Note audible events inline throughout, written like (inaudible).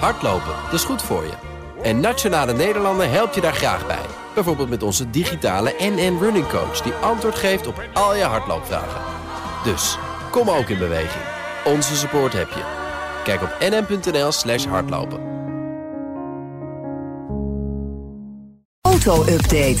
Hardlopen, dat is goed voor je. En Nationale Nederlanden helpt je daar graag bij. Bijvoorbeeld met onze digitale NN Running Coach... die antwoord geeft op al je hardloopvragen. Dus, kom ook in beweging. Onze support heb je. Kijk op nn.nl slash hardlopen. Auto-update.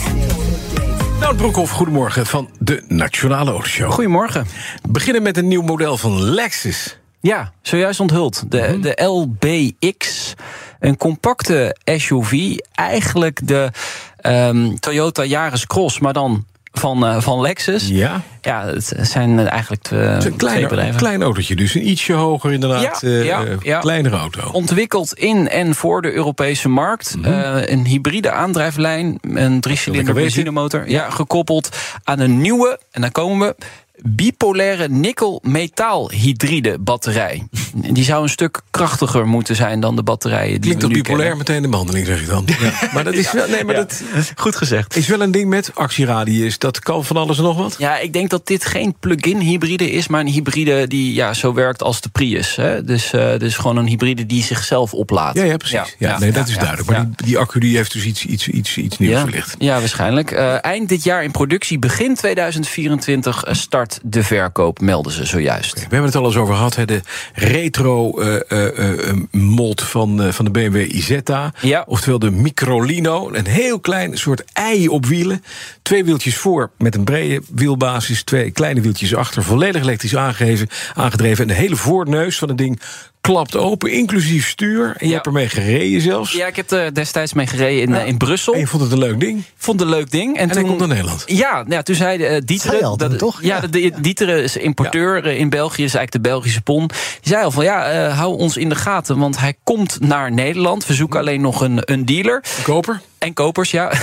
Nou, Broekhoff, goedemorgen van de Nationale Autoshow. Goedemorgen. We beginnen met een nieuw model van Lexus. Ja, zojuist onthuld. De, Mhm. de LBX. Een compacte SUV. Eigenlijk de ehm, Toyota Yaris Cross, maar dan van, eh, van Lexus. Ja, Ja, het zijn eigenlijk twee, het is een twee klein, autootje, dus een ietsje hoger inderdaad. Ja, eh, ja, eh, ja. Kleinere auto. Ontwikkeld in en voor de Europese markt. Mhm. Een hybride aandrijflijn. Een driecilinder benzinemotor. Ja, gekoppeld aan een nieuwe, en daar komen we. Bipolaire nikkel-metaal-hydride batterij. Die zou een stuk krachtiger moeten zijn dan de batterijen die Klinkt toch bipolair kennen. meteen de behandeling, zeg ik dan. Ja. Maar dat is wel, nee, maar Ja, dat Goed gezegd. is wel een ding met actieradius. Dat kan van alles en nog wat. Ja, ik denk dat dit geen plug-in hybride is, maar een hybride die ja, zo werkt als de Prius. Hè? Dus, eh, dus gewoon een hybride die zichzelf oplaadt. Ja, ja precies. Ja, nee, dat is duidelijk. Maar die, die accu die heeft dus iets, iets, iets, iets nieuws Ja, verlicht. ja, waarschijnlijk. Eh, eind dit jaar in productie, begin 2024 eh, start de verkoop, melden ze zojuist. We hebben het al eens over gehad, hè, de retro eh, eh, eh, mod van, eh, van de BMW Isetta. Ja. Oftewel de Microlino. Een heel klein soort ei op wielen. Twee wieltjes voor met een brede wielbasis. Twee kleine wieltjes achter. Volledig elektrisch aangegeven, aangedreven. En de hele voorneus van het ding klapt open, inclusief stuur. En je Ja. hebt ermee gereden zelfs. Ja, ik heb er destijds mee gereden in, in Brussel. En je vond het een leuk ding. Vond het een leuk ding. En, En toen, komt naar Nederland. Ja, nou ja, toen zei uh, je al toen, toch? Ja, Ja. De, is importeur eh, in België, is eigenlijk de Belgische pon. Die zei al van, ja, eh, hou ons in de gaten, want hij komt naar Nederland. We zoeken alleen nog een, een dealer. Koper? En kopers, ja. (laughs)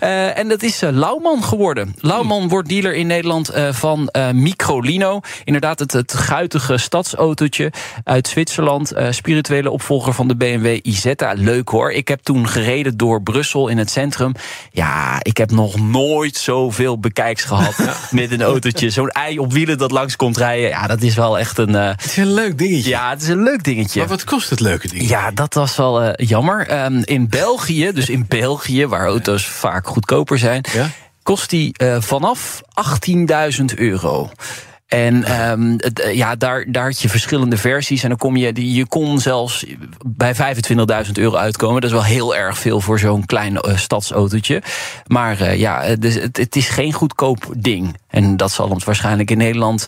Eh, en dat is eh, Lauwman geworden. Lauwman wordt dealer in Nederland eh, van eh, Microlino. Inderdaad, het, het guitige stadsautootje uit Zwitserland. spirituele opvolger van de BMW Isetta. Leuk hoor. Ik heb toen gereden door Brussel in het centrum. Ja, ik heb nog nooit zoveel bekijks gehad met een autootje. Zo'n ei op wielen dat langs komt rijden. Ja, dat is wel echt een... Het is een leuk dingetje. ja, het is een leuk dingetje. Maar wat kost het leuke ding? Ja, dat was wel jammer. Ehm, in België, dus in België, waar auto's vaak goedkoper zijn, Ja? kost die eh, vanaf 18.000 euro. En ehm, het, eh, ja, daar, daar had je verschillende versies. En dan kom je, die- je kon zelfs bij 25.000 euro uitkomen. Dat is wel heel erg veel voor zo'n klein eh, stadsautootje. Maar ja, het, is- het, het is geen goedkoop ding. En dat zal het waarschijnlijk in Nederland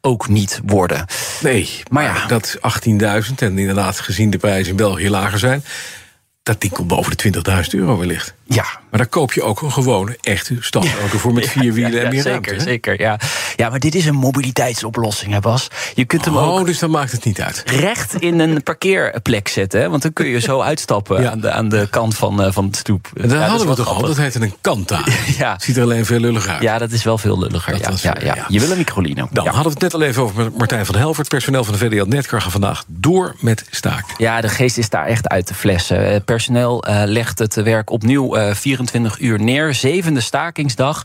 ook niet worden. Nee, maar, Maar ja. dat 18.000 en inderdaad gezien de prijzen in België lager zijn... dat ding komt boven de 20.000 euro wellicht. Ja, Maar dan koop je ook een gewone, echte stadsauto voor met vier wielen en meer zeker, ruimte. zeker. Ja. ja, maar dit is een mobiliteitsoplossing, hè Bas. Je kunt hem Oh, ook dus dan maakt het niet uit. recht in een parkeerplek zetten. Hè? Want dan kun je zo uitstappen Ja. aan, de, aan de kant van, eh, van het stoep. En dat hadden we toch al, dat heette een Kanta. (laughs) Ja. Ziet er alleen veel lullig uit. Ja, dat is wel veel lulliger. Ja, was, ja, eh. Je wil een microlino. Dan hadden we het net al even over Martijn van Helvert. Personeel van de VDL Netcar vandaag door met staken. Ja, de geest is daar echt uit de flessen. Personeel eh, legt het werk opnieuw eh, 24 uur neer. Zevende stakingsdag.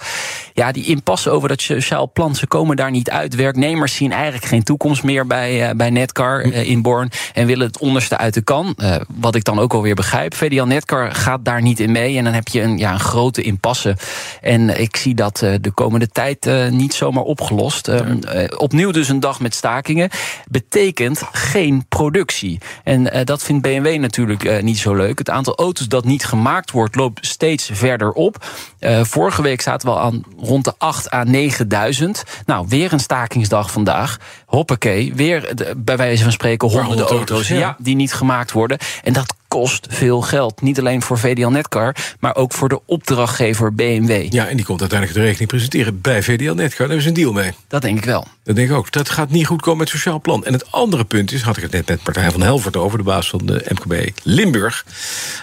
Ja, die impasse over dat sociaal plan, ze komen daar niet uit. Werknemers zien eigenlijk geen toekomst meer bij, eh, bij Netcar eh, in Born. En willen het onderste uit de kan. Eh, wat ik dan ook alweer begrijp. VDL Netcar gaat daar niet in mee. En dan heb je een, ja, een grote impasse. En ik zie dat eh, de komende tijd eh, niet zomaar opgelost. Ehm, eh, opnieuw dus een dag met stakingen. Betekent geen productie. En eh, dat vindt BMW natuurlijk eh, niet zo leuk. Het aantal auto's dat niet gemaakt wordt, loopt steeds verder op. Eh, vorige week zaten we al aan rond de 8 à 9000. Nou, weer een stakingsdag vandaag. Hoppakee, weer de- bij wijze van spreken honderden honderd auto's, auto's, ja. ja, die niet gemaakt worden. En dat kost veel geld. Niet alleen voor VDL Netcar, maar ook voor de opdrachtgever BMW. Ja, en die komt uiteindelijk de rekening presenteren bij VDL Netcar. Daar hebben ze een deal mee. Dat denk ik wel. Dat denk ik ook. Dat gaat niet goed komen met het sociaal plan. En het andere punt is, had ik het net met Martijn van Helvert over... de baas van de MKB Limburg.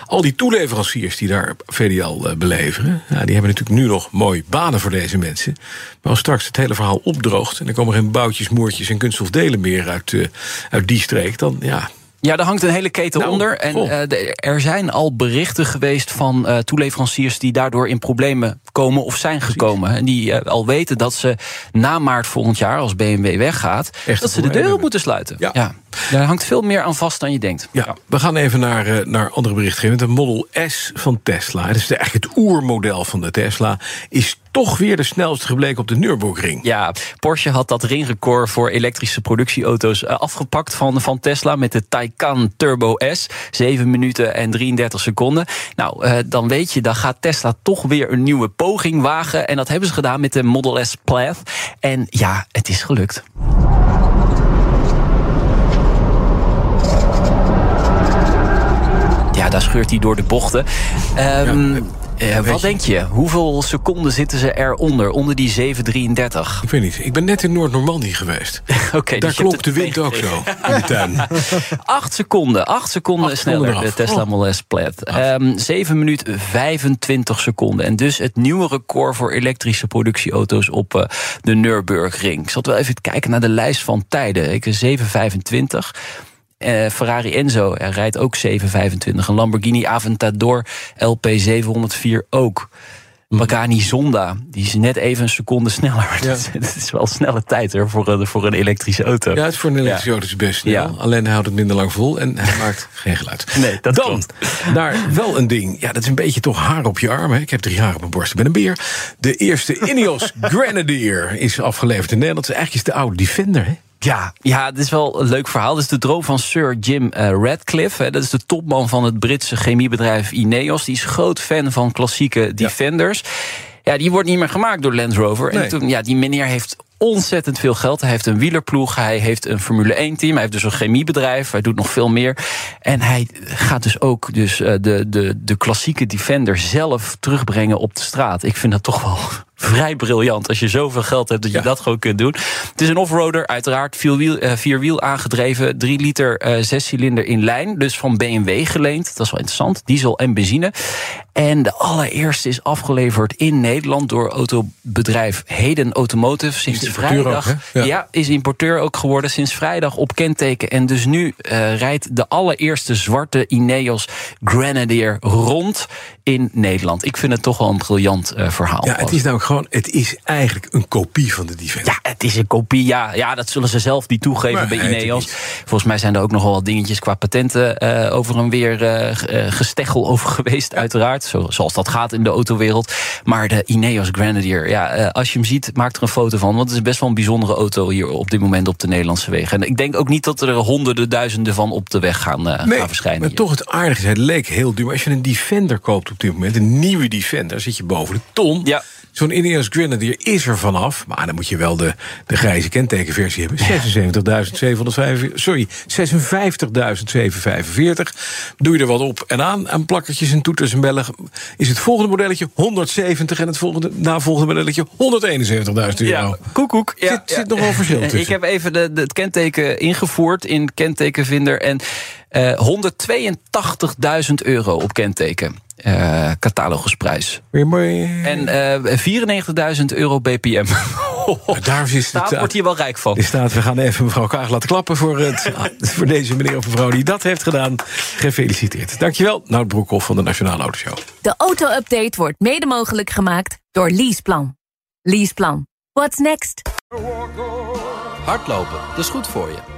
Al die toeleveranciers die daar VDL eh, beleveren... Die hebben natuurlijk nu nog mooi banen voor deze mensen. Maar als straks het hele verhaal opdroogt... en er komen geen boutjes, moertjes en kunststofdelen meer uit, eh, uit die streek... dan ja, Ja, daar hangt een hele keten Nou, onder. En eh, er zijn al berichten geweest van eh, toeleveranciers die daardoor in problemen komen of zijn gekomen. En die eh, al weten dat ze na maart volgend jaar, als BMW weggaat, Echt dat ze de problemen deur hebben. moeten sluiten. Ja. Daar hangt veel meer aan vast dan je denkt. Ja, we gaan even naar, naar andere berichtgeving. De Model S van Tesla. Dat is de- eigenlijk het oermodel van de Tesla. Is toch weer de snelste gebleken op de Nürburgring. Ja, Porsche had dat ringrecord voor elektrische productieauto's eh, afgepakt van, van Tesla met de Taycan Turbo S. 7 minuten en 33 seconden. Nou, eh, dan weet je, dan gaat Tesla toch weer een nieuwe poging wagen. En dat hebben ze gedaan met de Model S Plaid. En ja, het is gelukt. Ja, daar scheurt hij door de bochten. Ehm, Ja, eh, wat denk je? Hoeveel seconden zitten ze eronder onder die 733? Ik weet niet, ik ben net in Noord-Normandie geweest. (laughs) Daar dus hebt klopt de wind ook zo in de tuin. (laughs) Acht seconden, acht seconden Acht sneller, seconden de. Tesla Oh. Model S Plaid. Ehm 7 minuten 25 seconden. En dus het nieuwe record voor elektrische productieauto's op eh, de Nürburgring. Ik zat wel even te kijken naar de lijst van tijden. Ik 725. Eh, Ferrari Enzo hij rijdt ook 725. Een Lamborghini Aventador LP 704 ook. Pagani Zonda, die is net even een seconde (laughs) sneller. Ja. Dat is wel snelle tijd hoor, voor, een, voor een elektrische auto. Ja, het is voor een elektrische auto is best snel. Ja. Alleen hij houdt het minder lang vol en hij (laughs) maakt geen geluid. Nee, dat Dan klopt. (laughs) naar wel een ding. Ja, dat is een beetje toch haar op je arm. Hè. Ik heb drie haar op mijn borst. Ik ben een beer. De eerste Ineos Grenadier is afgeleverd in Nederland. Eigenlijk is de oude Defender. Hè. Ja, ja, het is wel een leuk verhaal. Dat is de droom van Sir Jim eh, Radcliffe. hè. Dat is de topman van het Britse chemiebedrijf Ineos. Die is groot fan van klassieke Defenders. Ja, die wordt niet meer gemaakt door Land Rover. Nee. En toen, ja, die meneer heeft ontzettend veel geld. Hij heeft een wielerploeg, hij heeft een Formule 1-team... hij heeft dus een chemiebedrijf, hij doet nog veel meer. En hij gaat dus ook dus, eh, de, de, de klassieke Defender zelf terugbrengen op de straat. Ik vind dat toch wel vrij briljant. Als je zoveel geld hebt dat je Ja. dat gewoon kunt doen. Het is een offroader, uiteraard. Vierwiel, eh, vierwiel aangedreven. 3 liter eh zescilinder in lijn. Dus van BMW geleend. Dat is wel interessant. Diesel en benzine. En de allereerste is afgeleverd in Nederland door autobedrijf Heden Automotive. Sinds vrijdag. ook, hè? Ja. ja, is importeur ook geworden. Sinds vrijdag op kenteken. En dus nu eh, rijdt de allereerste zwarte Ineos Grenadier rond in Nederland. Ik vind het toch wel een briljant eh, verhaal. Ja, het is nou gewoon, het is eigenlijk een kopie van de Defender. Ja, het is een kopie. Ja, ja dat zullen ze zelf niet toegeven Maar bij nee, Ineos. Volgens mij zijn er ook nog wel wat dingetjes qua patenten eh, over en weer eh, gesteggel over (laughs) geweest, uiteraard. Zo, zoals dat gaat in de autowereld. Maar de Ineos Grenadier, ja, als je hem ziet, maak er een foto van. Want het is best wel een bijzondere auto hier op dit moment op de Nederlandse wegen. En ik denk ook niet dat er honderden, duizenden van op de weg gaan, eh, gaan verschijnen. maar hier. toch het aardige is, het leek heel duur. Als je een Defender koopt op dit moment, een nieuwe Defender, zit je boven de ton. Ja. Zo'n Ineos Grenadier is er vanaf. Maar dan moet je wel de, de grijze kentekenversie hebben. 76.745, sorry, 56.745. Doe je er wat op en aan, aan plakkertjes en toeters en bellen. Is het volgende modelletje 170 en het volgende, navolgende modelletje 171.000 euro. Ja, koekoek. Ja, Zit- zit nog wel verschil Eh, tussen. Ik heb even de, de- het kenteken ingevoerd in kentekenvinder. En eh 182.000 euro op kenteken. Eh catalogusprijs. Weer mooi. En eh 94.000 euro BPM. (laughs) Daar is wordt hier wel rijk van. Staat, we gaan even mevrouw Kaag laten klappen voor, het, (laughs) voor deze meneer of mevrouw die dat heeft gedaan. Gefeliciteerd. Dankjewel, Nout Broekhoff van de Nationale Autoshow. De auto-update wordt mede mogelijk gemaakt door Leaseplan. Leaseplan. What's next? Hardlopen, dat is goed voor je.